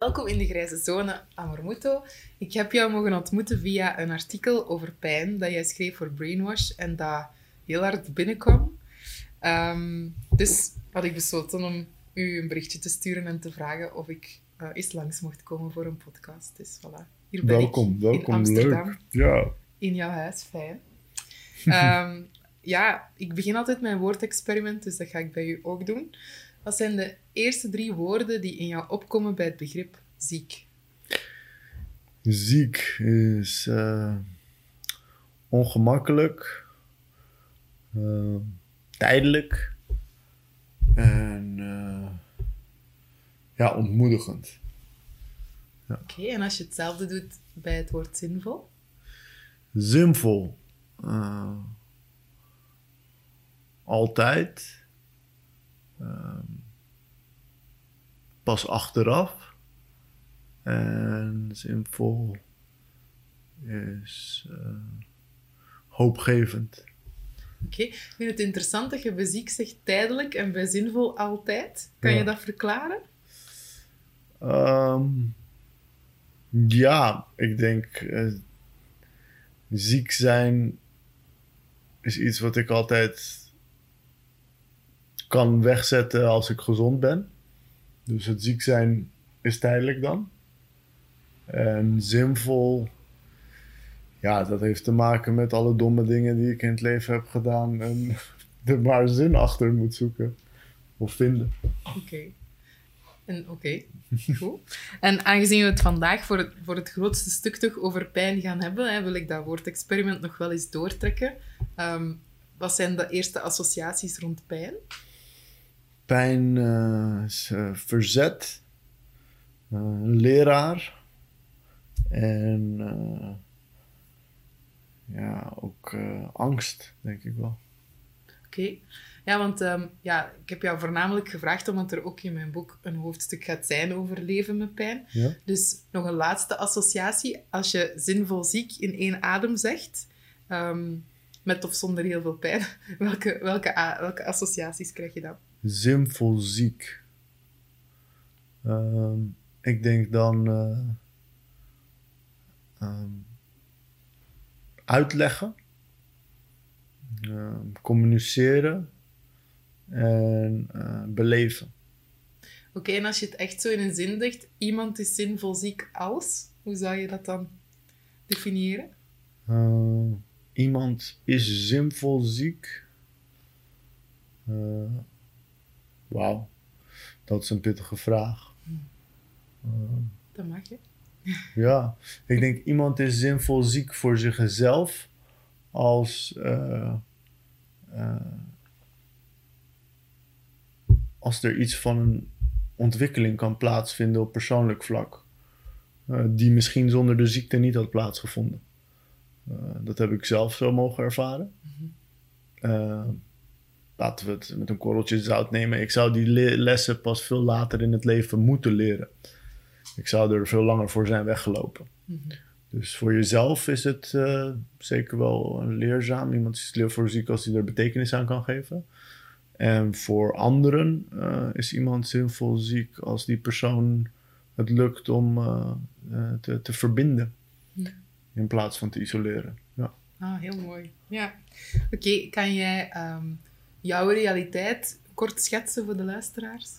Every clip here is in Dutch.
Welkom in de Grijze Zone, Amormuto. Ik heb jou mogen ontmoeten via een artikel over pijn dat jij schreef voor Brainwash en dat heel hard binnenkwam. Ehm, dus had ik besloten om u een berichtje te sturen en te vragen of ik uh, eens langs mocht komen voor een podcast. Dus voilà, hier ben welkom, ik welkom, in Amsterdam. leuk. Ja. In jouw huis, fijn. Ehm, ja, ik begin altijd een woordexperiment, dus dat ga ik bij u ook doen. Wat zijn de eerste drie woorden die in jou opkomen bij het begrip ziek? Ziek is eh, ongemakkelijk, eh, tijdelijk en eh, ja, ontmoedigend. Oké, en als je hetzelfde doet bij het woord zinvol? Zinvol. altijd. Ehm, pas achteraf. En zinvol is eh, hoopgevend. Oké, ik vind het interessant dat je bij ziek zegt tijdelijk en bij zinvol altijd. Kan Ja. je dat verklaren? Ehm, ja, ik denk eh, ziek zijn is iets wat ik altijd kan wegzetten als ik gezond ben. Dus het ziek zijn is tijdelijk dan. En zinvol, ja, dat heeft te maken met alle domme dingen die ik in het leven heb gedaan en er maar zin achter moet zoeken of vinden. Oké. En oké, goed. En aangezien we het vandaag voor het, voor het grootste stuk toch over pijn gaan hebben, hè, wil ik dat woordexperiment nog wel eens doortrekken. Ehm, wat zijn de eerste associaties rond pijn? Pijn eh, eh, verzet, eh, leraar en ja, ook angst, denk ik wel. Oké. Ja, want ehm, ja, ik heb jou voornamelijk gevraagd omdat er ook in mijn boek een hoofdstuk gaat zijn over leven met pijn. Ja? Dus nog een laatste associatie. Als je zinvol ziek in één adem zegt, ehm, met of zonder heel veel pijn, welke, welke, welke associaties krijg je dan? Zinvol ziek. Ehm, ik denk dan eh, ehm, uitleggen, ehm, communiceren en eh, beleven. Oké, en als je het echt zo in een zin zegt, iemand is zinvol ziek als, hoe zou je dat dan definiëren? Eh, iemand is zinvol ziek. Wauw, dat is een pittige vraag. Eh, Dat mag je. ja, ik denk iemand is zinvol ziek voor zichzelf als, eh, eh, als er iets van een ontwikkeling kan plaatsvinden op persoonlijk vlak, eh, die misschien zonder de ziekte niet had plaatsgevonden. Dat heb ik zelf zo mogen ervaren. Eh, laten we het met een korreltje zout nemen. Ik zou die le- lessen pas veel later in het leven moeten leren. Ik zou er veel langer voor zijn weggelopen. Mhm. Dus voor jezelf is het eh, zeker wel leerzaam. Iemand is leervoor ziek als hij er betekenis aan kan geven. En voor anderen eh, is iemand zinvol ziek als die persoon het lukt om eh, te, te verbinden. Ja. In plaats van te isoleren. Ja. Ah, heel mooi. Ja. Oké, kan jij jouw realiteit kort schetsen voor de luisteraars?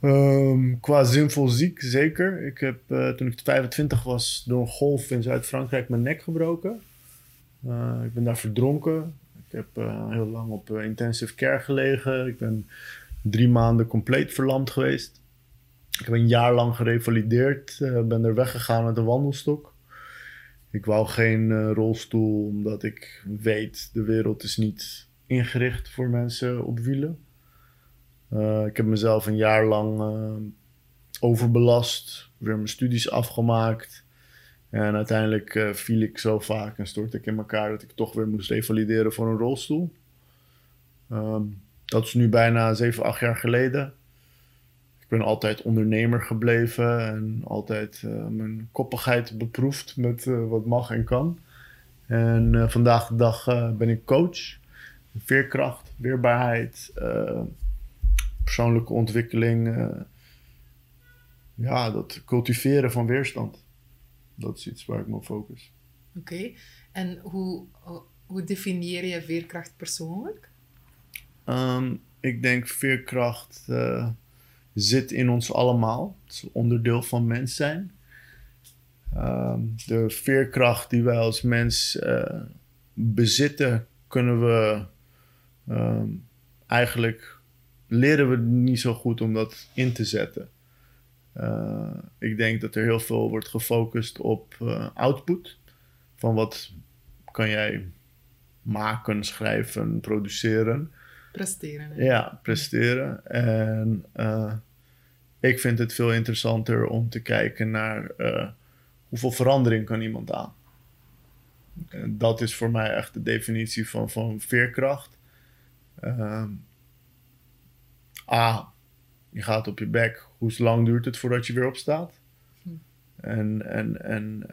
Ehm, qua zinvol ziek, zeker. Ik heb uh, toen ik 25 was door een golf in Zuid-Frankrijk mijn nek gebroken. Uh, ik ben daar verdronken. Ik heb uh, heel lang op intensive care gelegen. Ik ben drie maanden compleet verlamd geweest. Ik heb een jaar lang gerevalideerd. ben er weggegaan met een wandelstok. Ik wou geen rolstoel, omdat ik weet, de wereld is niet ingericht voor mensen op wielen. Uh, ik heb mezelf een jaar lang uh, overbelast, weer mijn studies afgemaakt. En uiteindelijk uh, viel ik zo vaak en stortte ik in elkaar dat ik toch weer moest revalideren voor een rolstoel. Um, dat is nu bijna 7, 8 jaar geleden. Ik ben altijd ondernemer gebleven en altijd mijn koppigheid beproefd met wat mag en kan. En vandaag de dag ben ik coach. Veerkracht, weerbaarheid, persoonlijke ontwikkeling. Uh, ja, dat cultiveren van weerstand. Dat is iets waar ik me op focus. Oké, en hoe, hoe definieer je veerkracht persoonlijk? Um, ik denk veerkracht uh, zit in ons allemaal. Het is onderdeel van mens zijn. Um, de veerkracht die wij als mens bezitten, kunnen we um, eigenlijk leren we niet zo goed om dat in te zetten. Uh, ik denk dat er heel veel wordt gefocust op uh, output. Van wat kan jij maken, schrijven, produceren. Presteren. Hè? Ja, presteren. En uh, ik vind het veel interessanter om te kijken naar hoeveel verandering kan iemand aan. En dat is voor mij echt de definitie van, van veerkracht. Ehm, A, je gaat op je bek. Hoe lang duurt het voordat je weer opstaat? Hm. En, en, en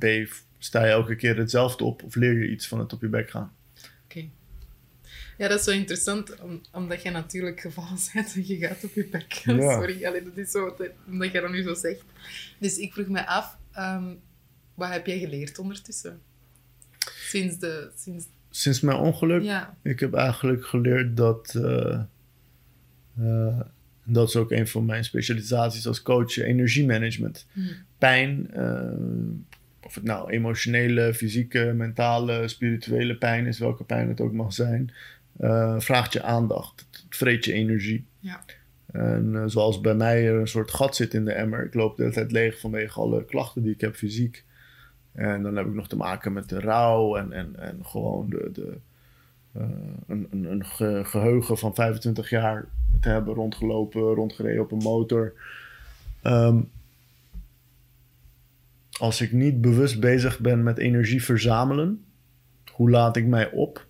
uh, B, sta je elke keer hetzelfde op of leer je iets van het op je bek gaan? Oké. Ja, dat is zo interessant, omdat je natuurlijk gevallen bent en je gaat op je bek. Sorry, alleen dat is zo, omdat je dat nu zo zegt. Dus ik vroeg me af, um, wat heb jij geleerd ondertussen? Sinds de... Sinds, sinds mijn ongeluk? Ja. Ik heb eigenlijk geleerd dat... Uh, uh, dat is ook een van mijn specialisaties als coach, energiemanagement. Mm. Pijn, uh, of het nou emotionele, fysieke, mentale, spirituele pijn is, welke pijn het ook mag zijn, vraagt je aandacht. Het vreet je energie. Ja. En zoals bij mij er een soort gat zit in de emmer. Ik loop de hele tijd leeg vanwege alle klachten die ik heb fysiek. En dan heb ik nog te maken met de rouw en, en, en gewoon de, de, een, een, een geheugen van 25 jaar te hebben rondgelopen, rondgereden op een motor. Ehm, als ik niet bewust bezig ben met energie verzamelen, hoe laat ik mij op?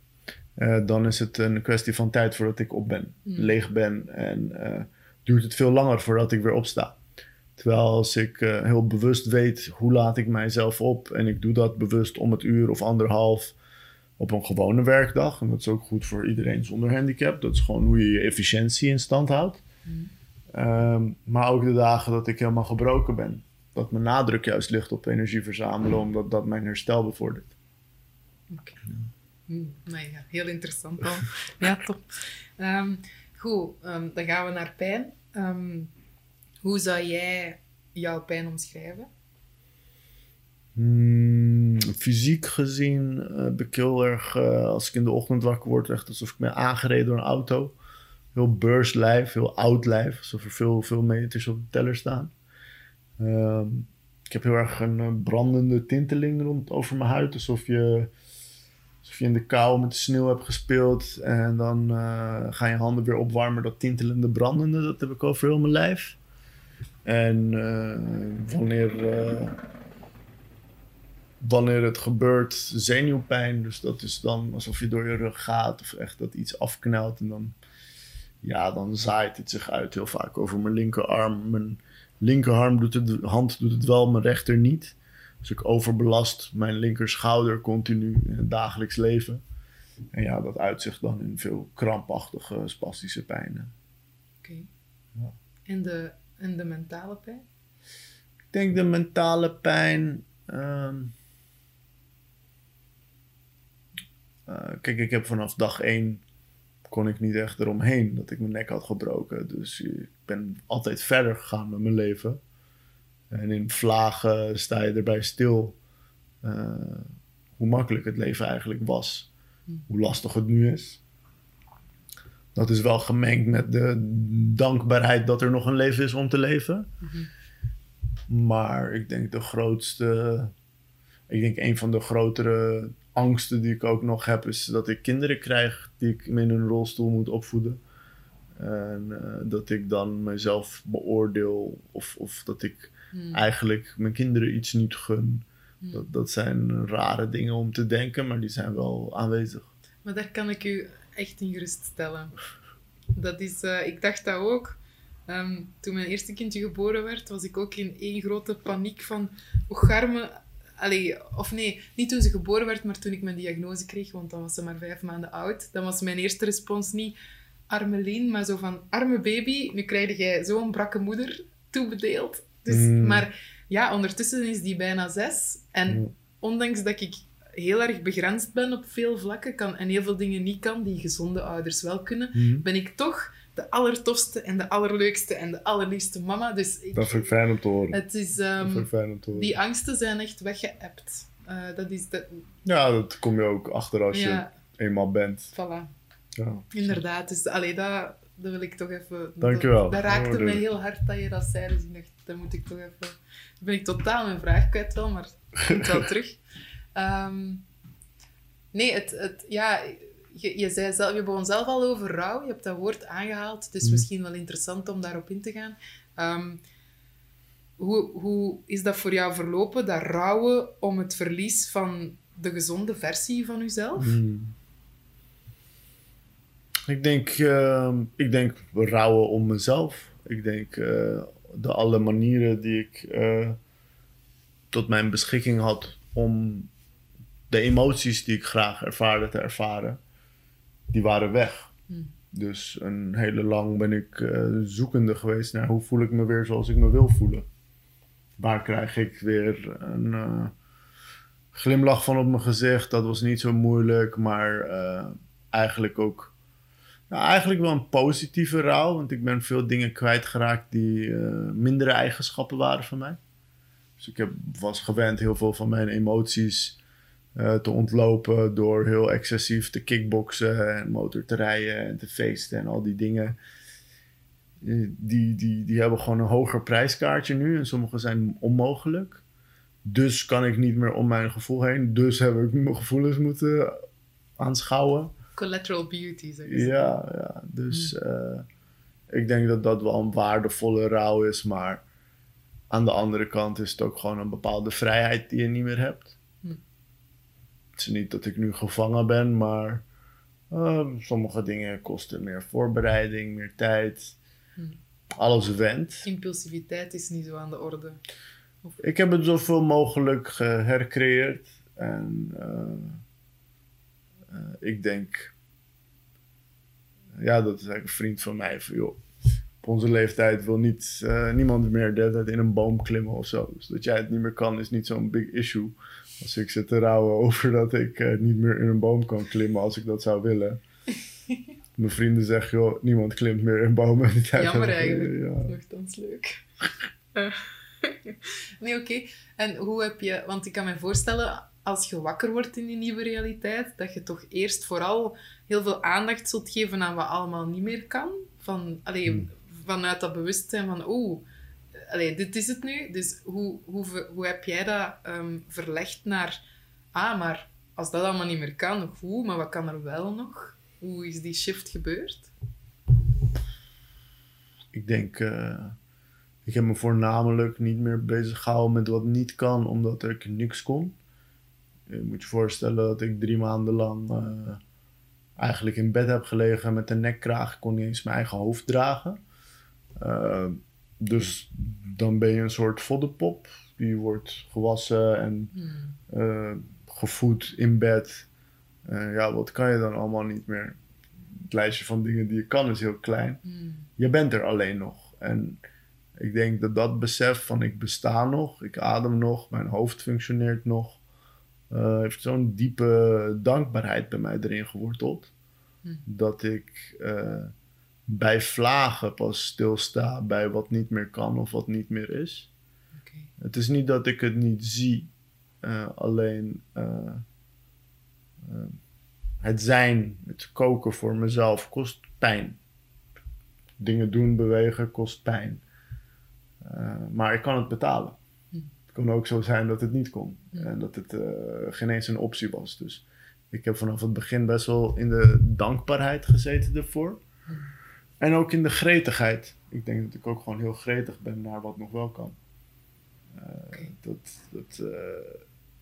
Uh, dan is het een kwestie van tijd voordat ik op ben, hmm. leeg ben en uh, duurt het veel langer voordat ik weer opsta. Terwijl als ik uh, heel bewust weet hoe laat ik mijzelf op en ik doe dat bewust om het uur of anderhalf op een gewone werkdag. En dat is ook goed voor iedereen zonder handicap. Dat is gewoon hoe je je efficiëntie in stand houdt. Mm. Ehm, maar ook de dagen dat ik helemaal gebroken ben. Dat mijn nadruk juist ligt op energie verzamelen, omdat dat mijn herstel bevordert. Oké. Mm, nee, ja, heel interessant dan. ja, top. Um, goed, um, dan gaan we naar pijn. Hoe zou jij jouw pijn omschrijven? Hmm, fysiek gezien heb ik heel erg, uh, als ik in de ochtend wakker word, echt alsof ik ben aangereden door een auto. Heel beurslijf, heel oud lijf, alsof er veel, veel meters op de teller staan. Uh, ik heb heel erg een uh, brandende tinteling rond over mijn huid, alsof je, alsof je in de kou met de sneeuw hebt gespeeld en dan gaan je handen weer opwarmen. Dat tintelende, brandende, dat heb ik over heel mijn lijf. En wanneer wanneer het gebeurt, zenuwpijn. Dus dat is dan alsof je door je rug gaat of echt dat iets afknelt. En dan, ja, dan zaait het zich uit heel vaak over mijn linkerarm. Mijn linkerarm doet het, hand doet het wel, mijn rechter niet. Dus ik overbelast mijn linkerschouder continu in het dagelijks leven. En ja, dat uitzicht dan in veel krampachtige, spastische pijnen. Oké. Ja. En, de, en de mentale pijn? Ik denk de mentale pijn. Ehm, uh, kijk, ik heb vanaf dag één kon ik niet echt eromheen dat ik mijn nek had gebroken. Dus ik ben altijd verder gegaan met mijn leven. En in vlagen sta je erbij stil uh, hoe makkelijk het leven eigenlijk was. Hoe lastig het nu is. Dat is wel gemengd met de dankbaarheid dat er nog een leven is om te leven. Maar ik denk de grootste. Ik denk een van de grotere angsten die ik ook nog heb, is dat ik kinderen krijg die ik in een rolstoel moet opvoeden. En uh, dat ik dan mezelf beoordeel of, of dat ik hmm. eigenlijk mijn kinderen iets niet gun. Hmm. Dat, dat zijn rare dingen om te denken, maar die zijn wel aanwezig. Maar daar kan ik u echt in geruststellen. Dat is, uh, ik dacht dat ook. Um, toen mijn eerste kindje geboren werd, was ik ook in één grote paniek van... Oh, garme... Allee, of nee, niet toen ze geboren werd, maar toen ik mijn diagnose kreeg, want dan was ze maar vijf maanden oud. Dan was mijn eerste respons niet arme maar zo van arme baby, nu krijg jij zo'n brakke moeder toebedeeld. Dus, mm. Maar ja, ondertussen is die bijna zes. En mm. ondanks dat ik heel erg begrensd ben op veel vlakken kan, en heel veel dingen niet kan, die gezonde ouders wel kunnen, mm. ben ik toch de allertofste en de allerleukste en de allerliefste mama. Dus ik, dat vind ik fijn om te horen. Het is, um, fijn om te horen. Die angsten zijn echt weggeëpt. Uh, dat is de... Ja, dat kom je ook achter als je eenmaal bent. Voilà. Ja. Inderdaad. Dus allee, dat, dat wil ik toch even... Dankjewel. Dat, dat raakte me heel hard dat je dat zei. Dus ik dacht, dat moet ik toch even... Dan ben ik totaal mijn vraag kwijt wel, maar komt wel terug. Um, nee, het, het, ja, je, je, zei zelf, je begon zelf al over rouw. Je hebt dat woord aangehaald. Het is mm. misschien wel interessant om daarop in te gaan. Um, hoe, hoe is dat voor jou verlopen, dat rouwen om het verlies van de gezonde versie van jezelf? Mm. Ik denk, uh, ik denk rouwen om mezelf. Ik denk uh, de alle manieren die ik uh, tot mijn beschikking had om de emoties die ik graag ervaarde te ervaren, die waren weg. Hmm. Dus een hele lang ben ik uh, zoekende geweest naar hoe voel ik me weer zoals ik me wil voelen. Waar krijg ik weer een glimlach van op mijn gezicht? Dat was niet zo moeilijk, maar eigenlijk ook nou, eigenlijk wel een positieve rouw, want ik ben veel dingen kwijtgeraakt die mindere eigenschappen waren van mij. Dus ik heb, was gewend heel veel van mijn emoties uh, te ontlopen door heel excessief te kickboksen en motor te rijden en te feesten en al die dingen. Eh, die, die, die hebben gewoon een hoger prijskaartje nu en sommige zijn onmogelijk. Dus kan ik niet meer om mijn gevoel heen. Dus heb ik mijn gevoelens moeten aanschouwen collateral beauty, zeg je Ja, ja. Dus hmm. eh, ik denk dat dat wel een waardevolle rouw is, maar aan de andere kant is het ook gewoon een bepaalde vrijheid die je niet meer hebt. Het is niet dat ik nu gevangen ben, maar uh, sommige dingen kosten meer voorbereiding, meer tijd. Hmm. Alles went. Impulsiviteit is niet zo aan de orde. Ik heb het zoveel mogelijk gehercreëerd. En uh, eh, ik denk, ja, dat is eigenlijk een vriend van mij. Van, joh, op onze leeftijd wil niet, niemand meer de in een boom klimmen of zo. Dus dat jij het niet meer kan is niet zo'n big issue. Als ik zit te rouwen over dat ik uh, niet meer in een boom kan klimmen als ik dat zou willen. Mijn vrienden zeggen, joh, niemand klimt meer in bomen. Jammer eigenlijk. Ja. Nogthans leuk. nee, oké. En hoe heb je... Want ik kan me voorstellen, als je wakker wordt in die nieuwe realiteit, dat je toch eerst vooral heel veel aandacht zult geven aan wat allemaal niet meer kan. Van, allee, hmm. Vanuit dat bewustzijn van, oeh, allee, dit is het nu. Dus hoe, hoe, hoe heb jij dat um, verlegd naar, ah, maar als dat allemaal niet meer kan, hoe, maar wat kan er wel nog? Hoe is die shift gebeurd? Ik denk, uh, ik heb me voornamelijk niet meer bezig gehouden met wat niet kan, omdat ik niks kon. Je moet je voorstellen dat ik drie maanden lang uh, eigenlijk in bed heb gelegen met een nekkraag. Ik kon niet eens mijn eigen hoofd dragen. Uh, dus dan ben je een soort voddenpop. Die wordt gewassen en uh, gevoed in bed. ja, wat kan je dan allemaal niet meer? Het lijstje van dingen die je kan is heel klein. Hmm. Je bent er alleen nog. En ik denk dat dat besef van ik besta nog, ik adem nog, mijn hoofd functioneert nog uh, heeft zo'n diepe dankbaarheid bij mij erin geworteld. Dat ik bij vlagen pas stilsta bij wat niet meer kan of wat niet meer is. Okay. Het is niet dat ik het niet zie, uh, alleen uh, het zijn, het koken voor mezelf kost pijn. Dingen doen, bewegen kost pijn. maar ik kan het betalen. Hm. Het kon ook zo zijn dat het niet kon en dat het geen eens een optie was. Dus ik heb vanaf het begin best wel in de dankbaarheid gezeten ervoor. En ook in de gretigheid. Ik denk dat ik ook gewoon heel gretig ben naar wat nog wel kan. Uh, dat, dat, uh,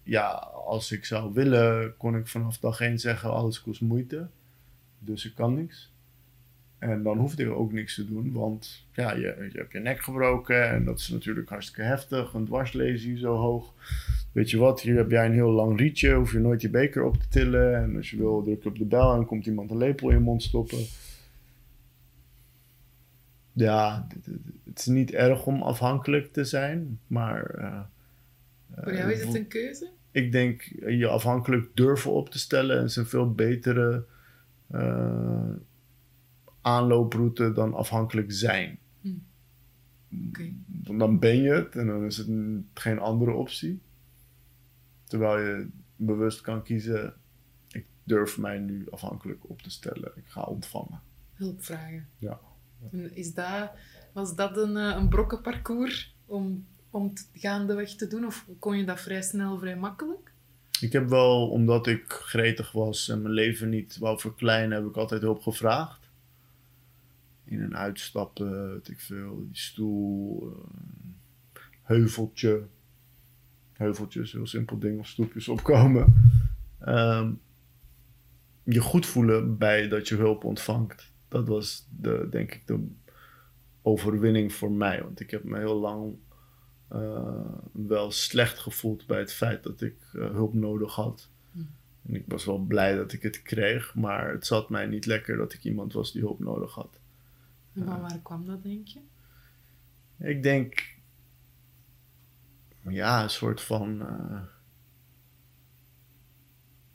ja, als ik zou willen, kon ik vanaf dag één zeggen: alles kost moeite. Dus ik kan niks. En dan hoefde ik ook niks te doen, want ja, je, je hebt je nek gebroken en dat is natuurlijk hartstikke heftig. Een dwarslesie zo hoog weet je wat, hier heb jij een heel lang rietje, hoef je nooit je beker op te tillen. En als je wil, druk je op de bel en komt iemand een lepel in je mond stoppen. Ja, het is niet erg om afhankelijk te zijn, maar... Uh, Voor jou is het een keuze? Ik denk je afhankelijk durven op te stellen is een veel betere uh, aanlooproute dan afhankelijk zijn. Hm. Dan ben je het en dan is het geen andere optie. Terwijl je bewust kan kiezen, ik durf mij nu afhankelijk op te stellen. Ik ga ontvangen. Hulp vragen. Ja. Is dat, was dat een, eh, een brokkenparcours om, om het gaandeweg te doen? Of kon je dat vrij snel, vrij makkelijk? Ik heb wel, omdat ik gretig was en mijn leven niet wou verkleinen, heb ik altijd hulp gevraagd. In een uitstappen, weet ik veel, die stoel, een heuveltje heuveltjes, heel simpel ding, of stoepjes opkomen. Um, je goed voelen bij dat je hulp ontvangt. Dat was de, denk ik de overwinning voor mij. Want ik heb me heel lang uh, wel slecht gevoeld bij het feit dat ik uh, hulp nodig had. Hm. En ik was wel blij dat ik het kreeg, maar het zat mij niet lekker dat ik iemand was die hulp nodig had. En van waar kwam dat, denk je? Ik denk ja, een soort van.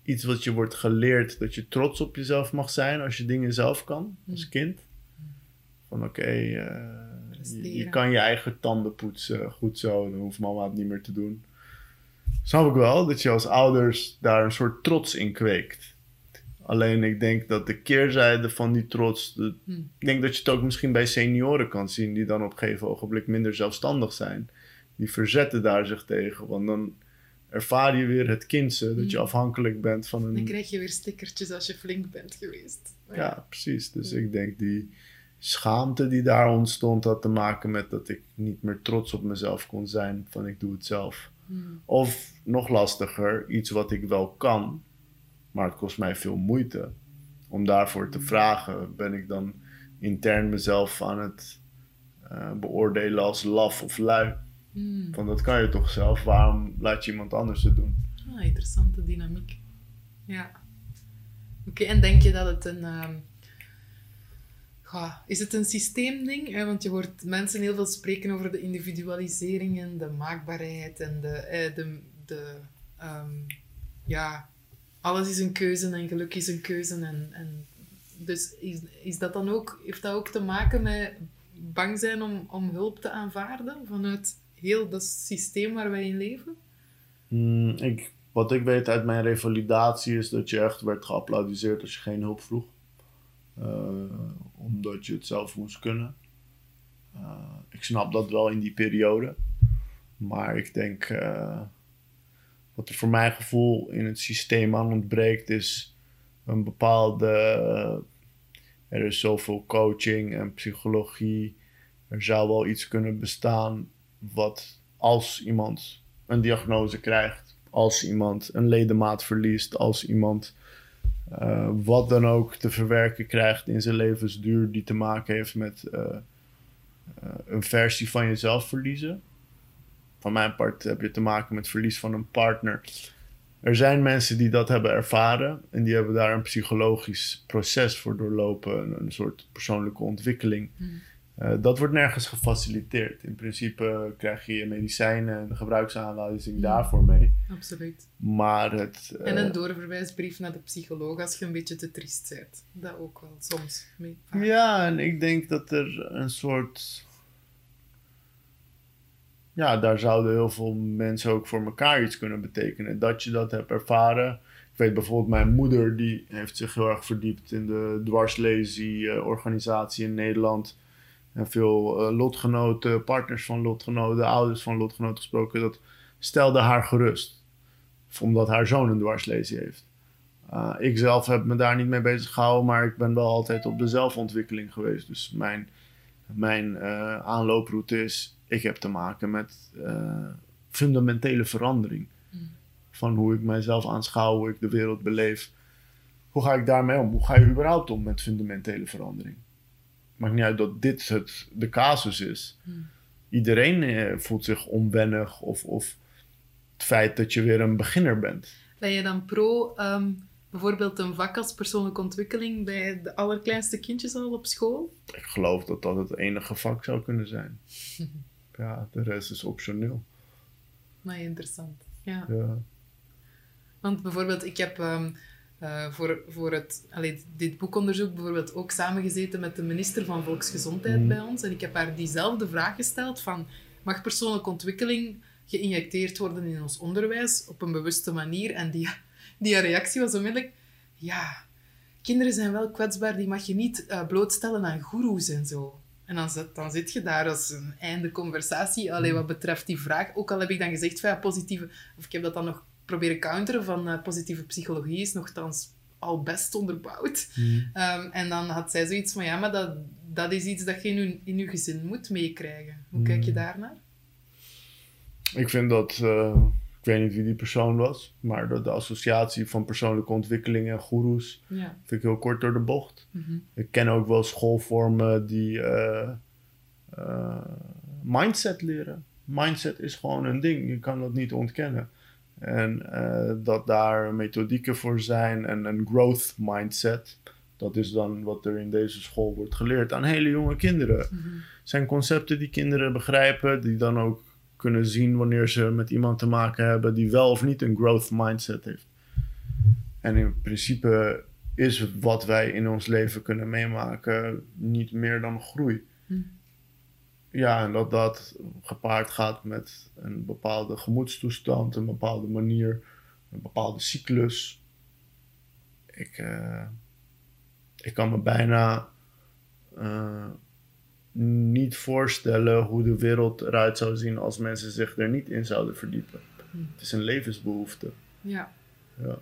Iets wat je wordt geleerd dat je trots op jezelf mag zijn als je dingen zelf kan, als mm. kind. Van oké, okay, uh, je, je, kan je eigen tanden poetsen, goed zo, dan hoeft mama het niet meer te doen. Snap ik wel dat je als ouders daar een soort trots in kweekt. Alleen ik denk dat de keerzijde van die trots. De, mm. Ik denk dat je het ook misschien bij senioren kan zien, die dan op een gegeven ogenblik minder zelfstandig zijn die verzetten daar zich tegen. Want dan ervaar je weer het kindse, dat je mm. afhankelijk bent van een... Dan krijg je weer stickertjes als je flink bent geweest. Ja, precies. Dus ik denk die schaamte die daar ontstond had te maken met dat ik niet meer trots op mezelf kon zijn van ik doe het zelf. Mm. Of nog lastiger, iets wat ik wel kan, maar het kost mij veel moeite om daarvoor te mm. vragen. Ben ik dan intern mezelf aan het uh, beoordelen als laf of lui? Hmm. Van dat kan je toch zelf, waarom laat je iemand anders het doen? Ah, interessante dynamiek. Ja. Oké, en denk je dat het een. Uh, is het een systeemding? Want je hoort mensen heel veel spreken over de individualisering en de maakbaarheid en de. Eh, de, de um, ja, alles is een keuze en geluk is een keuze. En, en dus is, is dat dan ook, heeft dat ook te maken met bang zijn om, om hulp te aanvaarden vanuit heel dat systeem waar wij in leven? Mm, ik, wat ik weet uit mijn revalidatie is dat je echt werd geapplaudiseerd als je geen hulp vroeg. Uh, omdat je het zelf moest kunnen. Uh, ik snap dat wel in die periode. Maar ik denk, uh, wat er voor mijn gevoel in het systeem aan ontbreekt, is een bepaalde. er is zoveel coaching en psychologie. Er zou wel iets kunnen bestaan wat als iemand een diagnose krijgt, als iemand een ledemaat verliest, als iemand uh, wat dan ook te verwerken krijgt in zijn levensduur die te maken heeft met uh, uh, een versie van jezelf verliezen. Van mijn part heb je te maken met verlies van een partner. Er zijn mensen die dat hebben ervaren en die hebben daar een psychologisch proces voor doorlopen, een, soort persoonlijke ontwikkeling. Hmm. Uh, dat wordt nergens gefaciliteerd. In principe krijg je medicijnen en gebruiksaanwijzing daarvoor mee. Absoluut. Maar het... En eh, een doorverwijsbrief naar de psycholoog als je een beetje te triest bent. Dat ook wel soms. mee- vaak. Ja, en ik denk dat er een soort. Ja, daar zouden heel veel mensen ook voor elkaar iets kunnen betekenen. Dat je dat hebt ervaren. Ik weet bijvoorbeeld, mijn moeder die heeft zich heel erg verdiept in de dwarslesie-organisatie in Nederland. En veel eh, lotgenoten, partners van lotgenoten, ouders van lotgenoten gesproken. Dat stelde haar gerust. Omdat haar zoon een dwarslesie heeft. Uh, ik zelf heb me daar niet mee bezig gehouden, maar ik ben wel altijd op de zelfontwikkeling geweest. Dus mijn, mijn eh, aanlooproute is, ik heb te maken met fundamentele verandering. Mm. Van hoe ik mijzelf aanschouw, hoe ik de wereld beleef. Hoe ga ik daarmee om? Hoe ga je überhaupt om met fundamentele verandering? Maakt niet uit dat dit het, de casus is. Mm. Iedereen eh, voelt zich onwennig of, of het feit dat je weer een beginner bent. Ben je dan pro ehm, bijvoorbeeld een vak als persoonlijke ontwikkeling bij de allerkleinste kindjes al op school? Ik geloof dat dat het enige vak zou kunnen zijn. Ja, de rest is optioneel. Maar interessant. Ja. Ja. Want bijvoorbeeld, ik heb ehm, eh, voor, voor het, allee, dit boekonderzoek bijvoorbeeld ook samengezeten met de minister van Volksgezondheid Mhm. bij ons. En ik heb haar diezelfde vraag gesteld van, mag persoonlijke ontwikkeling geïnjecteerd worden in ons onderwijs op een bewuste manier? En die, die reactie was onmiddellijk, ja, kinderen zijn wel kwetsbaar, die mag je niet eh, blootstellen aan goeroes en zo. En dan zit, dan zit je daar als een einde conversatie, allee, wat betreft die vraag. Ook al heb ik dan gezegd van ja, positieve, of ik heb dat dan nog proberen counteren van eh, positieve psychologie is nogthans al best onderbouwd. Ehm, en dan had zij zoiets van ja, maar dat, dat is iets dat je in je, in je gezin moet meekrijgen. Hoe kijk je Mm. daarnaar? Ik vind dat, eh, ik weet niet wie die persoon was, maar de, de associatie van persoonlijke ontwikkeling en goeroes Ja. vind ik heel kort door de bocht. Mhm. Ik ken ook wel schoolvormen die eh, mindset leren. Mindset is gewoon een ding, je kan dat niet ontkennen. En eh, dat daar methodieken voor zijn en een growth mindset. Dat is dan wat er in deze school wordt geleerd aan hele jonge kinderen. Mhm. zijn concepten die kinderen begrijpen, die dan ook kunnen zien wanneer ze met iemand te maken hebben die wel of niet een growth mindset heeft. En in principe is wat wij in ons leven kunnen meemaken niet meer dan groei. Hm. Ja, en dat dat gepaard gaat met een bepaalde gemoedstoestand, een bepaalde manier, een bepaalde cyclus. Ik, eh, ik kan me bijna eh, niet voorstellen hoe de wereld eruit zou zien als mensen zich er niet in zouden verdiepen. Hm. Het is een levensbehoefte. ja. Ja.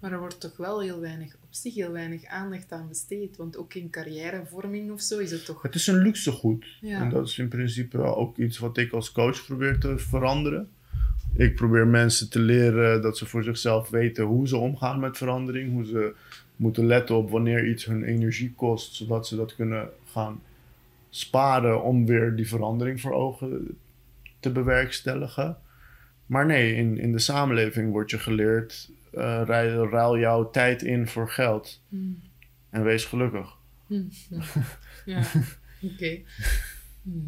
Maar er wordt toch wel heel weinig, op zich heel weinig aandacht aan besteed. Want ook in carrièrevorming of zo is het toch... Het is een luxe goed. Ja. En dat is in principe ook iets wat ik als coach probeer te veranderen. Ik probeer mensen te leren dat ze voor zichzelf weten hoe ze omgaan met verandering. Hoe ze moeten letten op wanneer iets hun energie kost. Zodat ze dat kunnen gaan sparen om weer die verandering voor ogen te bewerkstelligen. Maar nee, in, in de samenleving wordt je geleerd... eh, ruil, ruil jouw tijd in voor geld. Hm. En wees gelukkig. Hm, hm. Ja, oké. Hm.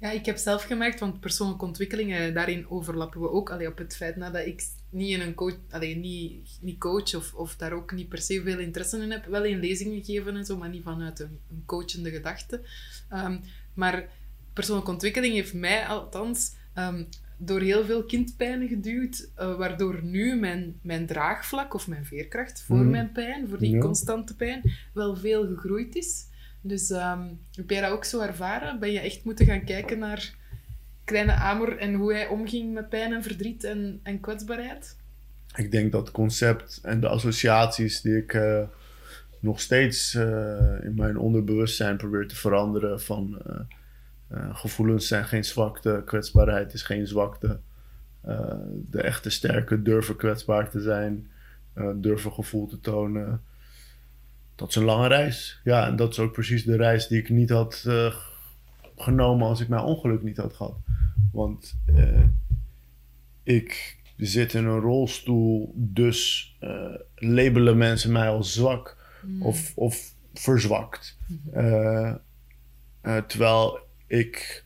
Ja, ik heb zelf gemerkt, want persoonlijke ontwikkelingen, daarin overlappen we ook. Allee, op het feit nadat ik niet in een coach, allee, niet, niet coach of, of daar ook niet per se veel interesse in heb, wel in lezingen geven en zo, maar niet vanuit een, een coachende gedachte. Ehm, maar persoonlijke ontwikkeling heeft mij althans ehm, door heel veel kindpijnen geduwd, eh, waardoor nu mijn, mijn draagvlak of mijn veerkracht voor Mhm. mijn pijn, voor die Ja. constante pijn, wel veel gegroeid is. Dus ehm, heb jij dat ook zo ervaren? Ben je echt moeten gaan kijken naar kleine Amor en hoe hij omging met pijn en verdriet en, en kwetsbaarheid? Ik denk dat het concept en de associaties die ik eh, nog steeds eh, in mijn onderbewustzijn probeer te veranderen van eh, gevoelens zijn geen zwakte, kwetsbaarheid is geen zwakte. Eh, de echte sterke durven kwetsbaar te zijn, eh, durven gevoel te tonen. Dat is een lange reis. Ja, en dat is ook precies de reis die ik niet had genomen als ik mijn ongeluk niet had gehad. Want ik zit in een rolstoel, dus labelen mensen mij als zwak Mm. of, of verzwakt. Eh, eh, terwijl ik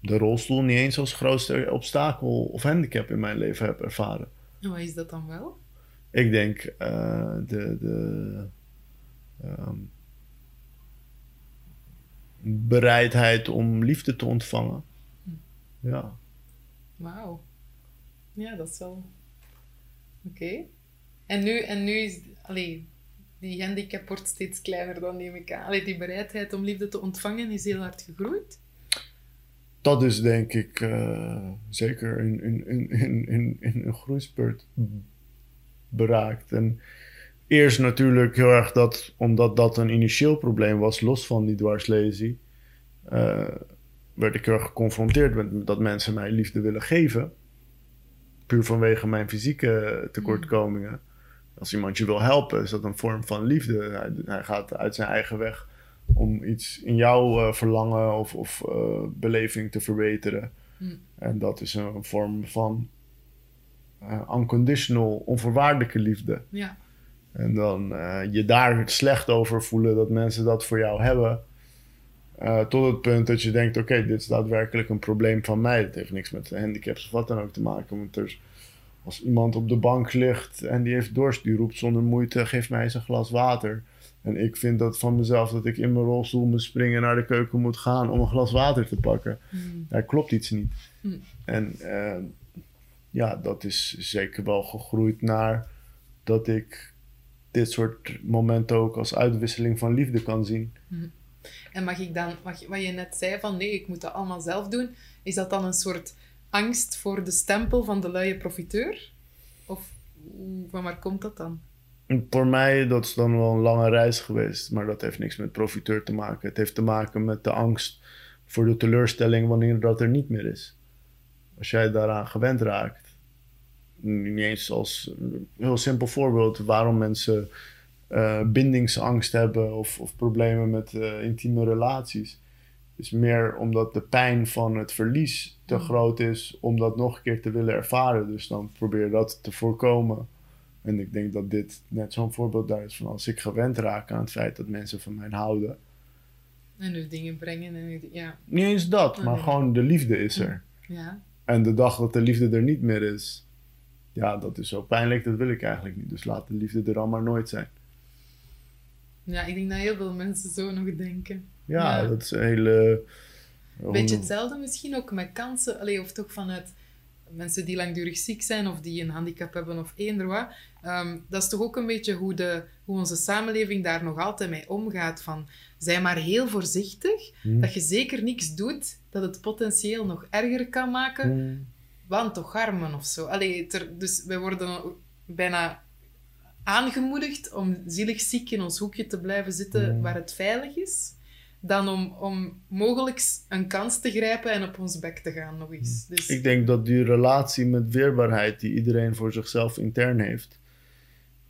de rolstoel niet eens als grootste obstakel of handicap in mijn leven heb ervaren. En wat is dat dan wel? Ik denk eh, de, de ehm, bereidheid om liefde te ontvangen. Ja. Wauw. Ja, dat is wel... Oké. En, nu, en nu is... Allee, die handicap wordt steeds kleiner dan, neem ik aan. Allee, die bereidheid om liefde te ontvangen is heel hard gegroeid. Dat is denk ik eh, zeker in, in, in, in, in, in een groeispurt bereikt. En eerst natuurlijk heel erg dat, omdat dat een initieel probleem was, los van die dwarslesie, uh, werd ik heel erg geconfronteerd met dat mensen mij liefde willen geven. Puur vanwege mijn fysieke tekortkomingen. Als iemand je wil helpen, is dat een vorm van liefde. Hij, hij gaat uit zijn eigen weg om iets in jouw uh, verlangen of, of uh, beleving te verbeteren. Hm. En dat is een vorm van uh, unconditional, onvoorwaardelijke liefde. Ja. En dan je daar slecht over voelen dat mensen dat voor jou hebben. tot het punt dat je denkt: oké, dit is daadwerkelijk een probleem van mij. Het heeft niks met handicaps of wat dan ook te maken. Want er is, als iemand op de bank ligt en die heeft dorst, die roept zonder moeite: geef mij eens een glas water. En ik vind dat van mezelf dat ik in mijn rolstoel moet springen naar de keuken moet gaan om een glas water te pakken. Mm. Daar klopt iets niet. Mm. En uh, ja, dat is zeker wel gegroeid naar dat ik dit soort momenten ook als uitwisseling van liefde kan zien. Mm. En mag ik dan, mag, wat je net zei van nee, ik moet dat allemaal zelf doen, is dat dan een soort angst voor de stempel van de luie profiteur? Of van waar komt dat dan? Voor mij, dat is dan wel een lange reis geweest. Maar dat heeft niks met profiteur te maken. Het heeft te maken met de angst voor de teleurstelling wanneer dat er niet meer is. Als jij daaraan gewend raakt. Niet eens als een heel simpel voorbeeld waarom mensen uh, bindingsangst hebben of, of problemen met uh, intieme relaties. is meer omdat de pijn van het verlies te groot is om dat nog een keer te willen ervaren. Dus dan probeer dat te voorkomen. En ik denk dat dit net zo'n voorbeeld daar is van als ik gewend raak aan het feit dat mensen van mij houden. En dus dingen brengen en ja. Niet eens dat, maar nee. gewoon de liefde is er. Ja. En de dag dat de liefde er niet meer is, ja, dat is zo pijnlijk, dat wil ik eigenlijk niet. Dus laat de liefde er dan maar nooit zijn. Ja, ik denk dat heel veel mensen zo nog denken. Ja, ja. dat is een hele... Beetje hetzelfde misschien ook met kansen, allee, of toch vanuit mensen die langdurig ziek zijn of die een handicap hebben of eender wat. Um, dat is toch ook een beetje hoe, de, hoe onze samenleving daar nog altijd mee omgaat. Van, zij maar heel voorzichtig, Hmm. dat je zeker niks doet dat het potentieel nog erger kan maken. Hmm. Want toch armen of zo. Allee, ter, dus wij worden bijna aangemoedigd om zielig ziek in ons hoekje te blijven zitten Hmm. waar het veilig is dan om, om mogelijk een kans te grijpen en op ons bek te gaan nog eens. Dus, Ik denk dat die relatie met weerbaarheid die iedereen voor zichzelf intern heeft,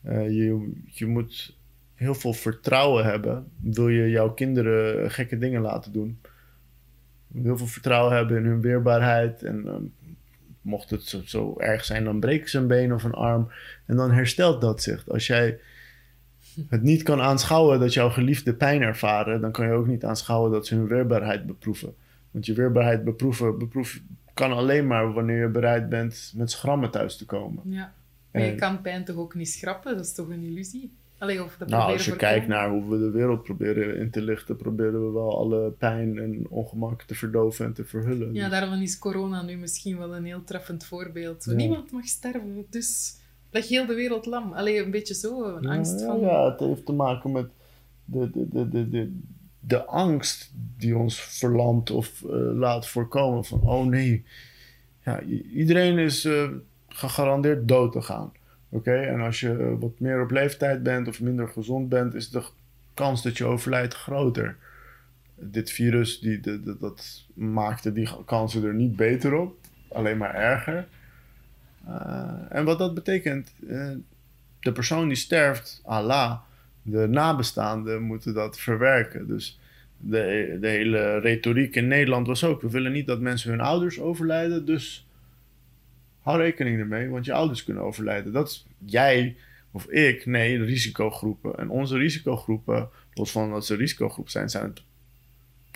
uh, je, je moet heel veel vertrouwen hebben. Wil je jouw kinderen gekke dingen laten doen? Heel veel vertrouwen hebben in hun weerbaarheid. En uh, mocht het zo, zo, erg zijn, dan breken ze een been of een arm. En dan herstelt dat zich. Als jij het niet kan aanschouwen dat jouw geliefde pijn ervaren, dan kan je ook niet aanschouwen dat ze hun weerbaarheid beproeven. Want je weerbaarheid beproeven beproef, kan alleen maar wanneer je bereid bent met schrammen thuis te komen. Ja, maar en, je kan pijn toch ook niet schrappen? Dat is toch een illusie? Allee, of dat nou, als je kijkt naar hoe we de wereld proberen in te lichten, proberen we wel alle pijn en ongemak te verdoven en te verhullen. Ja, daarvan is corona nu misschien wel een heel treffend voorbeeld. Ja. Niemand mag sterven, dus leg heel de wereld lam. Allee, een beetje zo, een angst ja, van... Ja, het heeft te maken met de, de, de, de, de, de angst die ons verlamt of uh, laat voorkomen van, oh nee, ja, iedereen is uh, gegarandeerd dood te gaan. Oké, okay? en als je wat meer op leeftijd bent of minder gezond bent, is de kans dat je overlijdt groter. Dit virus, die, de, de, dat maakte die kansen er niet beter op, alleen maar erger. Uh, en wat dat betekent, uh, de persoon die sterft, Allah, de nabestaanden moeten dat verwerken. Dus de, de hele retoriek in Nederland was ook: we willen niet dat mensen hun ouders overlijden, dus hou rekening ermee, want je ouders kunnen overlijden. Dat is jij of ik, nee, risicogroepen. En onze risicogroepen, los van dat ze risicogroep zijn, zijn het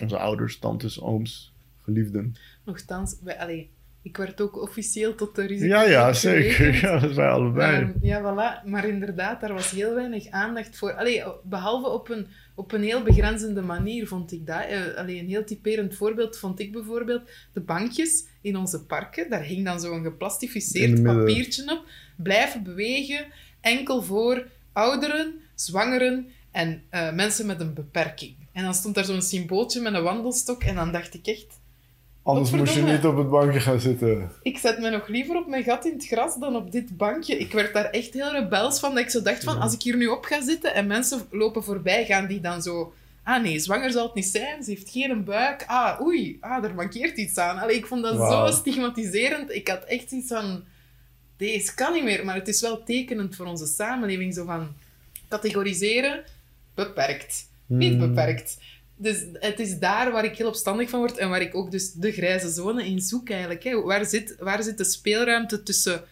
onze ouders, tantes, ooms, geliefden. Nochtans, wij, allee, ik werd ook officieel tot de risico. Ja, ja, zeker. Ja, dat wij allebei. Ehm, ja, voilà. Maar inderdaad, daar was heel weinig aandacht voor. Allee, behalve op een, op een heel begrenzende manier, vond ik dat. Uh, allee, een heel typerend voorbeeld vond ik bijvoorbeeld de bankjes in onze parken. Daar hing dan zo'n geplastificeerd papiertje op. Blijven bewegen, enkel voor ouderen, zwangeren en uh, mensen met een beperking. En dan stond daar zo'n symbooltje met een wandelstok en dan dacht ik echt... Anders moest je niet op het bankje gaan zitten. Ik zet me nog liever op mijn gat in het gras dan op dit bankje. Ik werd daar echt heel rebels van, dat ik zo dacht van, als ik hier nu op ga zitten en mensen lopen voorbij, gaan die dan zo... Ah nee, zwanger zal het niet zijn, ze heeft geen buik. Ah, oei, ah, er mankeert iets aan. Allee, ik vond dat zo stigmatiserend. Ik had echt iets van... Deze kan niet meer, maar het is wel tekenend voor onze samenleving. Zo van categoriseren, beperkt. Niet hmm. beperkt. Dus het is daar waar ik heel opstandig van word en waar ik ook dus de grijze zone in zoek eigenlijk. Hè. Waar, zit, waar zit de speelruimte tussen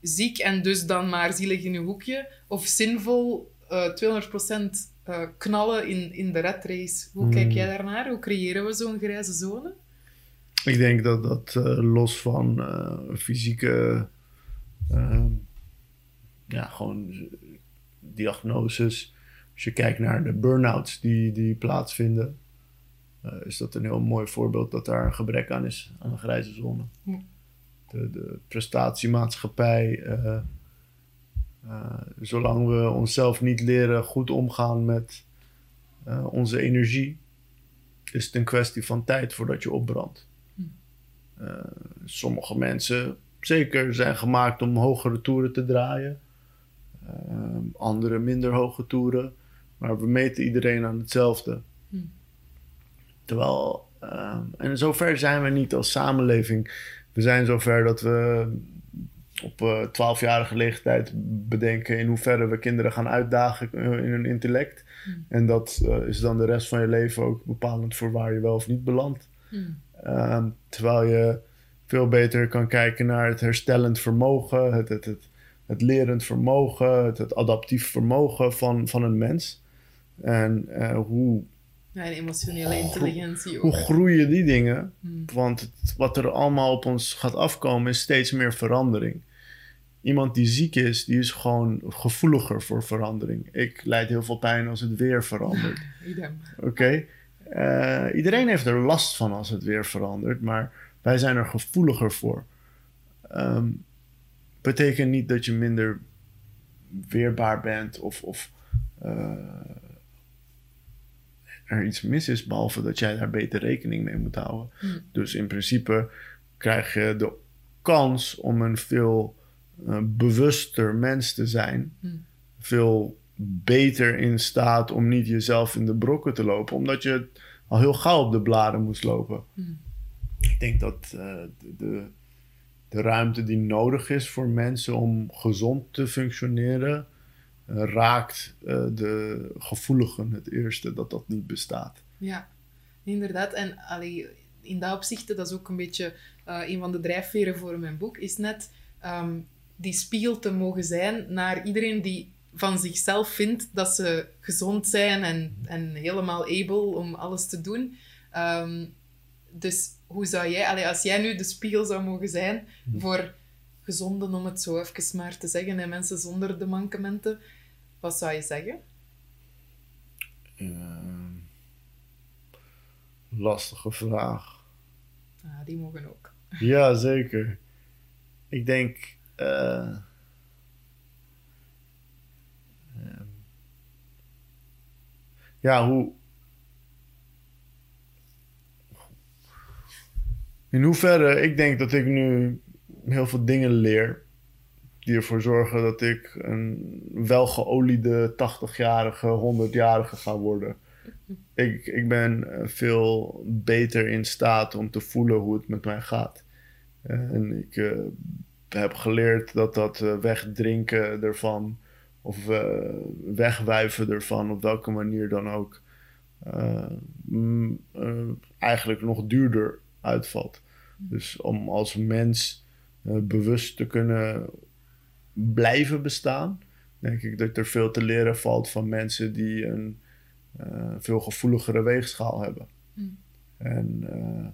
ziek en dus dan maar zielig in een hoekje of zinvol uh, 200% uh, knallen in, in de red race? Hoe kijk jij hmm. daarnaar? Hoe creëren we zo'n grijze zone? Ik denk dat dat uh, los van fysieke, ja, gewoon diagnoses, als je kijkt naar de burn-outs die, die plaatsvinden, uh, is dat een heel mooi voorbeeld dat daar een gebrek aan is, aan een grijze zone. De, de prestatiemaatschappij, uh, uh, zolang we onszelf niet leren goed omgaan met onze energie, is het een kwestie van tijd voordat je opbrandt. Hm. sommige mensen, zeker, zijn gemaakt om hogere toeren te draaien. andere minder hoge toeren. Maar we meten iedereen aan hetzelfde. Hm. Terwijl, uh, en zover zijn we niet als samenleving. We zijn zover dat we op uh, jarige leeftijd bedenken in hoeverre we kinderen gaan uitdagen in hun intellect. Hm. En dat uh, is dan de rest van je leven ook bepalend voor waar je wel of niet belandt. Hm. Ehm, terwijl je veel beter kan kijken naar het herstellend vermogen, het, het, het, het lerend vermogen, het, het adaptief vermogen van, van een mens. En uh, hoe... Ja, en emotionele intelligentie ook. Hoe groeien die dingen? Hmm. Want wat er allemaal op ons gaat afkomen is steeds meer verandering. Iemand die ziek is, die is gewoon gevoeliger voor verandering. Ik leid heel veel pijn als het weer verandert. Oké. Eh, iedereen heeft er last van als het weer verandert, maar wij zijn er gevoeliger voor. Um, betekent niet dat je minder weerbaar bent of, of uh, er iets mis is, behalve dat jij daar beter rekening mee moet houden. Hmm. Dus in principe krijg je de kans om een veel uh, bewuster mens te zijn. Hmm. Veel beter in staat om niet jezelf in de brokken te lopen, omdat je al heel gauw op de bladen moest lopen. Hmm. Ik denk dat uh, de, de ruimte die nodig is voor mensen om gezond te functioneren, eh, raakt uh, de gevoeligen het eerste dat dat niet bestaat. Ja, inderdaad. En allee, in dat opzicht, dat is ook een beetje uh, een van de drijfveren voor mijn boek, is net um, die spiegel te mogen zijn naar iedereen die van zichzelf vindt dat ze gezond zijn en, en helemaal able om alles te doen. Um, dus hoe zou jij, allee, als jij nu de spiegel zou mogen zijn hm. voor gezonden, om het zo even maar te zeggen, en mensen zonder de mankementen, wat zou je zeggen? Uh, lastige vraag. Ah, die mogen ook. Ja, zeker. Ik denk. Uh, ja, hoe. In hoeverre, ik denk dat ik nu heel veel dingen leer die ervoor zorgen dat ik een welgeoliede 80-jarige, 100-jarige ga worden. Ik, ik ben eh, veel beter in staat om te voelen hoe het met mij gaat. En ik uh, heb geleerd dat dat wegdrinken ervan of wegwijven ervan, op welke manier dan ook, eigenlijk nog duurder uitvalt. Dus om als mens bewust te kunnen blijven bestaan, denk ik dat er veel te leren valt van mensen die een uh, veel gevoeligere weegschaal hebben. Hmm. En uh,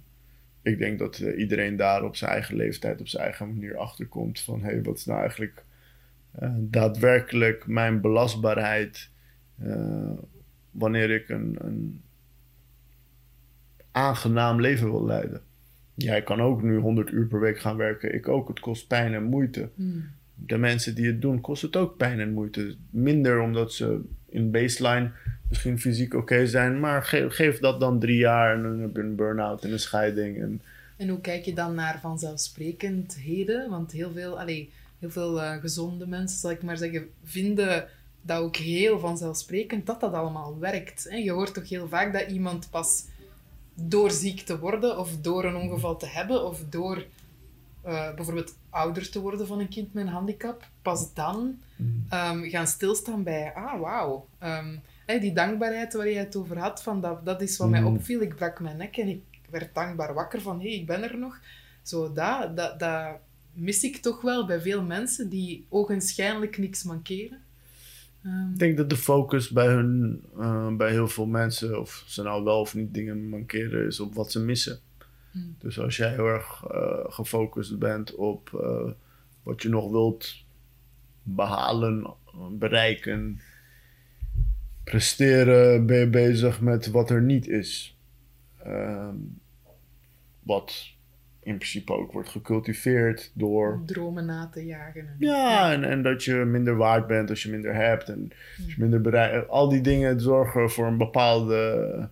ik denk dat eh, iedereen daar op zijn eigen leeftijd, op zijn eigen manier achterkomt van hé, hey, wat is nou eigenlijk eh, daadwerkelijk mijn belastbaarheid eh, wanneer ik een, een aangenaam leven wil leiden. Jij kan ook nu 100 uur per week gaan werken, ik ook. Het kost pijn en moeite. Hmm. De mensen die het doen, kost het ook pijn en moeite. Minder omdat ze in baseline misschien fysiek oké zijn, maar geef, dat dan drie jaar en dan heb je een burn-out en een scheiding. En, En hoe kijk je dan naar vanzelfsprekendheden? Want heel veel, allee, heel veel eh, gezonde mensen, zal ik maar zeggen, vinden dat ook heel vanzelfsprekend dat dat allemaal werkt. Hè? Je hoort toch heel vaak dat iemand pas door ziek te worden of door een ongeval te hebben of door eh, bijvoorbeeld ouder te worden van een kind met een handicap, pas dan ehm, gaan stilstaan bij, ah wauw, ehm, die dankbaarheid waar je het over had, van dat, dat is wat mij Mm. opviel. Ik brak mijn nek en ik werd dankbaar wakker van, hé, hey, ik ben er nog. Zo, dat, dat, dat mis ik toch wel bij veel mensen die ogenschijnlijk niks mankeren. Ehm, Ik denk dat de focus bij hun, eh, bij heel veel mensen, of ze nou wel of niet dingen mankeren, is op wat ze missen. Hmm. Dus als jij heel erg eh, gefocust bent op eh, wat je nog wilt behalen, bereiken, presteren, ben je bezig met wat er niet is. Ehm, wat in principe ook wordt gecultiveerd door dromen na te jagen. en- ja, en, en dat je minder waard bent als je minder hebt en als je minder bereikt. Al die dingen zorgen voor een bepaalde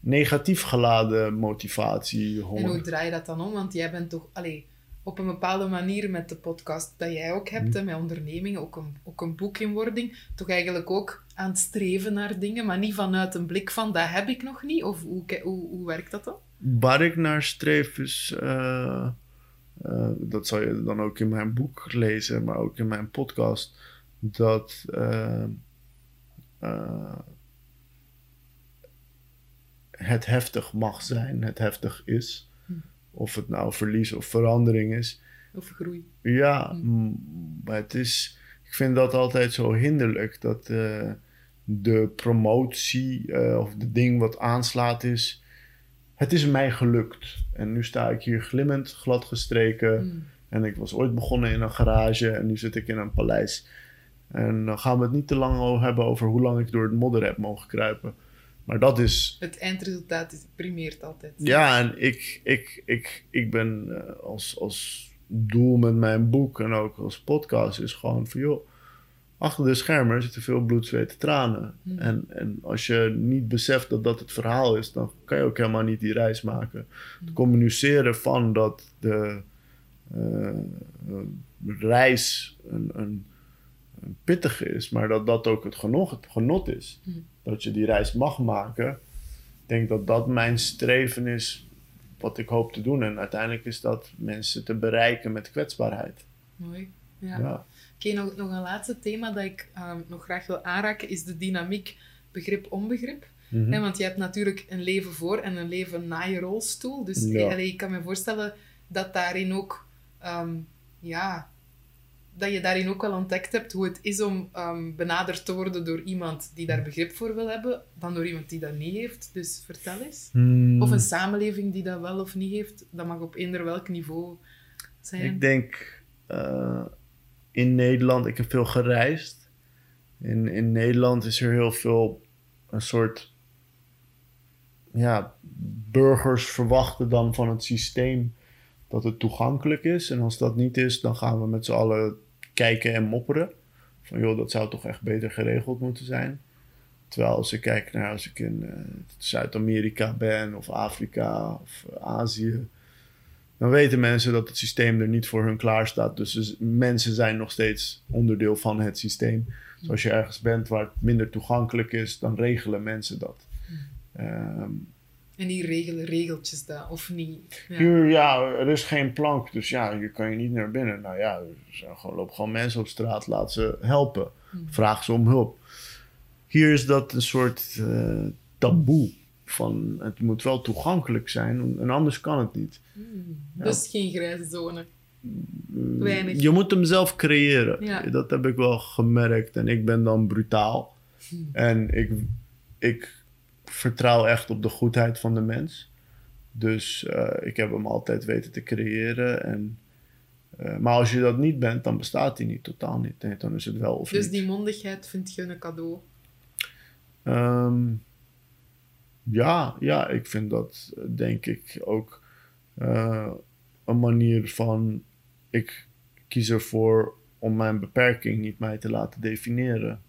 negatief geladen motivatie. En hoe draai je dat dan om? Want jij bent toch allee, op een bepaalde manier met de podcast dat jij ook hebt, Mhm. hè, met ondernemingen, ook een, ook een boek in wording, toch eigenlijk ook aan het streven naar dingen, maar niet vanuit een blik van dat heb ik nog niet? Of hoe, hoe, hoe werkt dat dan? Waar ik naar streef is, eh, eh, dat zal je dan ook in mijn boek lezen, maar ook in mijn podcast, dat eh, het heftig mag zijn, het heftig is. Hm. Of het nou verlies of verandering is. Of groei? Ja, Mm. m- maar het is. Ik vind dat altijd zo hinderlijk dat eh, de promotie eh, of de ding wat aanslaat is. Het is mij gelukt. En nu sta ik hier glimmend, glad gestreken. Hmm. En ik was ooit begonnen in een garage en nu zit ik in een paleis. En dan gaan we het niet te lang over hebben over hoe lang ik door het modder heb mogen kruipen. Maar dat is Het eindresultaat is, primeert altijd. ja, en ik, ik, ik, ik ben eh, als, als doel met mijn boek en ook als podcast is gewoon van joh, achter de schermen zitten veel bloed, zweet en tranen. Hmm. En, en als je niet beseft dat dat het verhaal is, dan kan je ook helemaal niet die reis maken. Het communiceren van dat de eh, eh, reis een, een, een pittige is, maar dat dat ook het genot, het genot is. Hmm. Dat je die reis mag maken. Ik denk dat dat mijn streven is, wat ik hoop te doen. En uiteindelijk is dat mensen te bereiken met kwetsbaarheid. Mooi. Ja. Ja. Oké, nog, nog een laatste thema dat ik ehm, nog graag wil aanraken, is de dynamiek begrip-onbegrip. Hè, want je hebt natuurlijk een leven voor en een leven na je rolstoel. Dus Ja. allee, ik kan me voorstellen dat daarin ook... ehm, ja, dat je daarin ook wel ontdekt hebt hoe het is om ehm, benaderd te worden door iemand die daar begrip voor wil hebben, dan door iemand die dat niet heeft. Dus vertel eens. Hmm. Of een samenleving die dat wel of niet heeft. Dat mag op eender welk niveau zijn. Ik denk eh, in Nederland, ik heb veel gereisd. In, in Nederland is er heel veel een soort. Ja, burgers verwachten dan van het systeem dat het toegankelijk is. En als dat niet is, dan gaan we met z'n allen kijken en mopperen. Van joh, dat zou toch echt beter geregeld moeten zijn. Terwijl als ik kijk naar als ik in eh, Zuid-Amerika ben of Afrika of eh, Azië, dan weten mensen dat het systeem er niet voor hun klaar staat. Dus mensen zijn nog steeds onderdeel van het systeem. Dus als je ergens bent waar het minder toegankelijk is, dan regelen mensen dat. Ehm, En die regelen regeltjes daar, of niet. Ja. Ja, er is geen plank, dus ja, hier kan je niet naar binnen. Nou ja, er gewoon, lopen gewoon mensen op straat, laat ze helpen. Vraag ze om hulp. Hier is dat een soort eh, taboe. Van, het moet wel toegankelijk zijn, en anders kan het niet. Hmm. Ja. Dus geen grijze zone. Weinig. Je moet hem zelf creëren. Ja. Dat heb ik wel gemerkt. En ik ben dan brutaal. Hmm. En ik, ik vertrouw echt op de goedheid van de mens. Dus eh, ik heb hem altijd weten te creëren. En, eh, maar als je dat niet bent, dan bestaat hij niet, totaal niet. Nee, dan is het wel of Dus niet. die mondigheid vind je een cadeau. Ehm, ja, ja, ik vind dat denk ik ook eh, een manier van... Ik kies ervoor om mijn beperking niet mij te laten definiëren.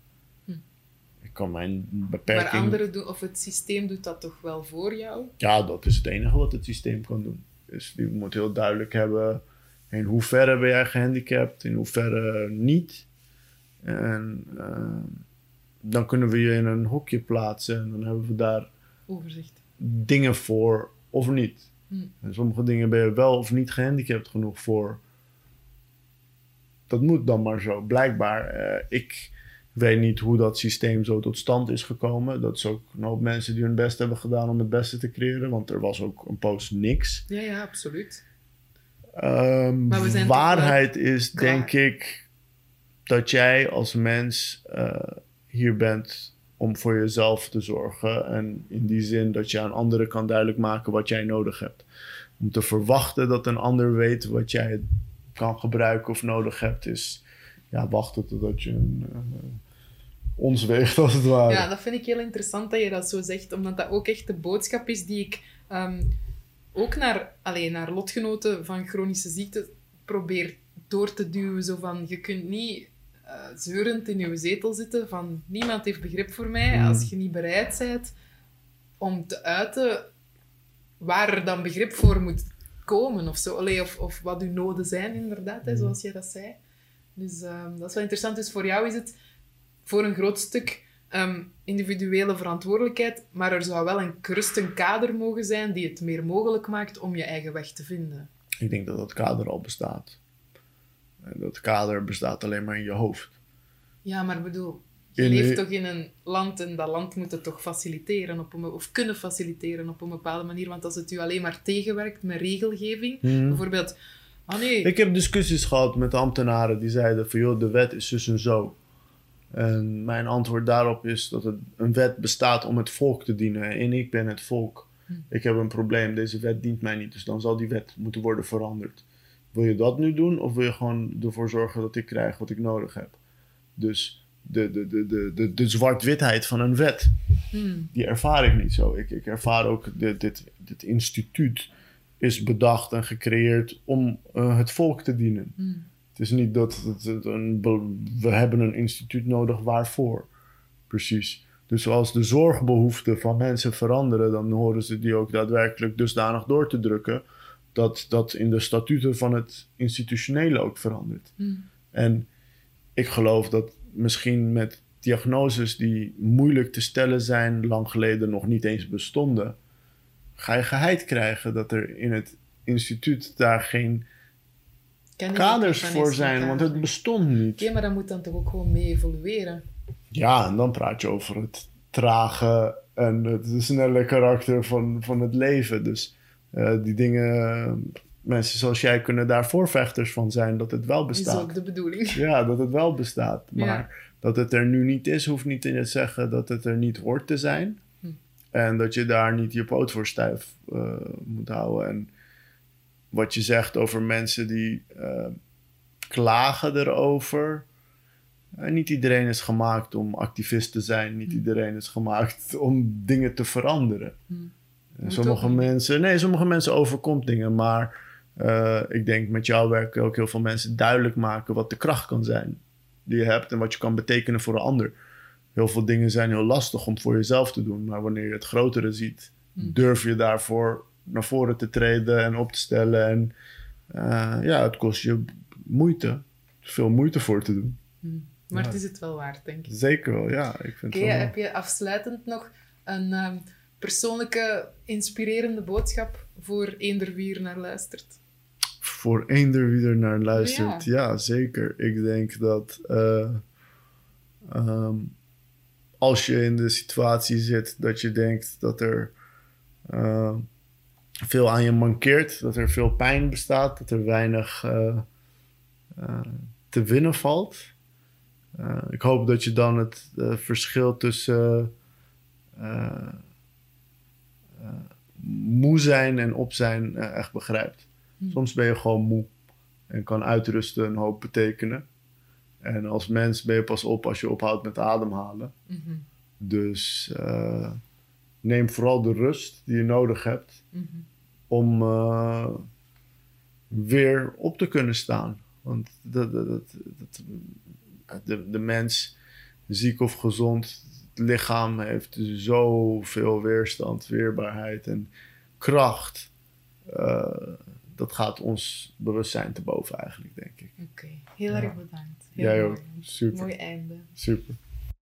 Ik kan mijn Maar beperking... anderen doen, of het systeem doet dat toch wel voor jou? Ja, dat is het enige wat het systeem kan doen. Dus die moet heel duidelijk hebben in hoeverre ben jij gehandicapt, in hoeverre niet. En eh, dan kunnen we je in een hokje plaatsen en dan hebben we daar Overzicht. dingen voor of niet. Hm. En sommige dingen ben je wel of niet gehandicapt genoeg voor. Dat moet dan maar zo. Blijkbaar, eh, ik weet niet hoe dat systeem zo tot stand is gekomen. Dat is ook een hoop mensen die hun best hebben gedaan om het beste te creëren. Want er was ook een post niks. Ja, ja, absoluut. Ehm, Maar we zijn toch waarheid is, klaar. denk ik, dat jij als mens eh, hier bent om voor jezelf te zorgen. En in die zin dat je aan anderen kan duidelijk maken wat jij nodig hebt. Om te verwachten dat een ander weet wat jij kan gebruiken of nodig hebt, is ja, wachten totdat je een, eh, ons weegt, als het ware. Ja, dat vind ik heel interessant dat je dat zo zegt, omdat dat ook echt de boodschap is die ik ehm, ook naar, alleen naar lotgenoten van chronische ziekte probeer door te duwen. Zo van, je kunt niet eh, zeurend in je zetel zitten van niemand heeft begrip voor mij Mm. als je niet bereid bent om te uiten waar er dan begrip voor moet komen of zo. Allee, of, of wat uw noden zijn, inderdaad, hè, Mm. zoals jij dat zei. Dus ehm, dat is wel interessant. Dus voor jou is het voor een groot stuk ehm, individuele verantwoordelijkheid, maar er zou wel een kader mogen zijn die het meer mogelijk maakt om je eigen weg te vinden. Ik denk dat dat kader al bestaat. En dat kader bestaat alleen maar in je hoofd. Ja, maar ik bedoel, je In- leeft toch in een land en dat land moet het toch faciliteren op een, of kunnen faciliteren op een bepaalde manier. Want als het u alleen maar tegenwerkt met regelgeving, bijvoorbeeld, ah nee, Ik heb discussies gehad met ambtenaren die zeiden van joh, de wet is dus en zo. En mijn antwoord daarop is dat het, een wet bestaat om het volk te dienen. En ik ben het volk. Hm. Ik heb een probleem, deze wet dient mij niet. Dus dan zal die wet moeten worden veranderd. Wil je dat nu doen of wil je gewoon ervoor zorgen dat ik krijg wat ik nodig heb? Dus de, de, de, de, de, de zwart-witheid van een wet, hmm, die ervaar ik niet zo. Ik, ik ervaar ook dit, dit, dit instituut is bedacht en gecreëerd om eh, het volk te dienen. hmm, Het is niet dat een, we hebben een instituut nodig waarvoor. Precies. Dus als de zorgbehoeften van mensen veranderen, dan horen ze die ook daadwerkelijk dusdanig door te drukken dat dat in de statuten van het institutionele ook verandert. hmm. En ik geloof dat misschien met diagnoses die moeilijk te stellen zijn, lang geleden nog niet eens bestonden, ga je geheid krijgen dat er in het instituut daar geen kaders voor zijn, want het bestond niet. Oké, maar dat moet dan toch ook gewoon mee evolueren. Ja, en dan praat je over het trage en het snelle karakter van, van het leven. Dus eh, die dingen, mensen zoals jij kunnen daar voorvechters van zijn dat het wel Dat is bestaat. ook de bedoeling. Ja, dat het wel bestaat. Maar Ja. dat het er nu niet is, hoeft niet te zeggen dat het er niet hoort te zijn. Hm. En dat je daar niet je poot voor stijf eh, moet houden. En wat je zegt over mensen die eh, klagen erover. Eh, niet iedereen is gemaakt om activist te zijn. Niet Hm. iedereen is gemaakt om dingen te veranderen. Hm. Sommige mensen, nee, sommige mensen overkomt dingen, maar eh, ik denk met jouw werk ook heel veel mensen duidelijk maken wat de kracht kan zijn die je hebt en wat je kan betekenen voor een ander. Heel veel dingen zijn heel lastig om voor jezelf te doen, maar wanneer je het grotere ziet, Hm. durf je daarvoor naar voren te treden en op te stellen. En eh, ja, het kost je moeite, veel moeite voor te doen. Hm. Maar Ja. het is het wel waard, denk ik. Zeker wel, ja. Ik vind Oké, het wel. heb je afsluitend nog een ehm, persoonlijke, inspirerende boodschap voor eender wie er naar luistert? voor eender wie er naar luistert. Ja, zeker. Ik denk dat eh, ehm, als je in de situatie zit dat je denkt dat er eh, veel aan je mankeert, dat er veel pijn bestaat, dat er weinig eh, eh, te winnen valt. Eh, ik hoop dat je dan het verschil tussen moe zijn en op zijn echt begrijpt. Hm. Soms ben je gewoon moe en kan uitrusten een hoop betekenen. En als mens ben je pas op als je ophoudt met ademhalen. Mhm. Dus neem vooral de rust die je nodig hebt Mhm. Om eh, weer op te kunnen staan. Want dat, dat, dat, dat- de, de mens, ziek of gezond, het lichaam heeft zoveel weerstand, weerbaarheid en kracht. Eh, dat gaat ons bewustzijn te boven eigenlijk, denk ik. Oké, heel Ja. erg bedankt. Heel Jij mooi. ook. Super. Mooi einde. Super.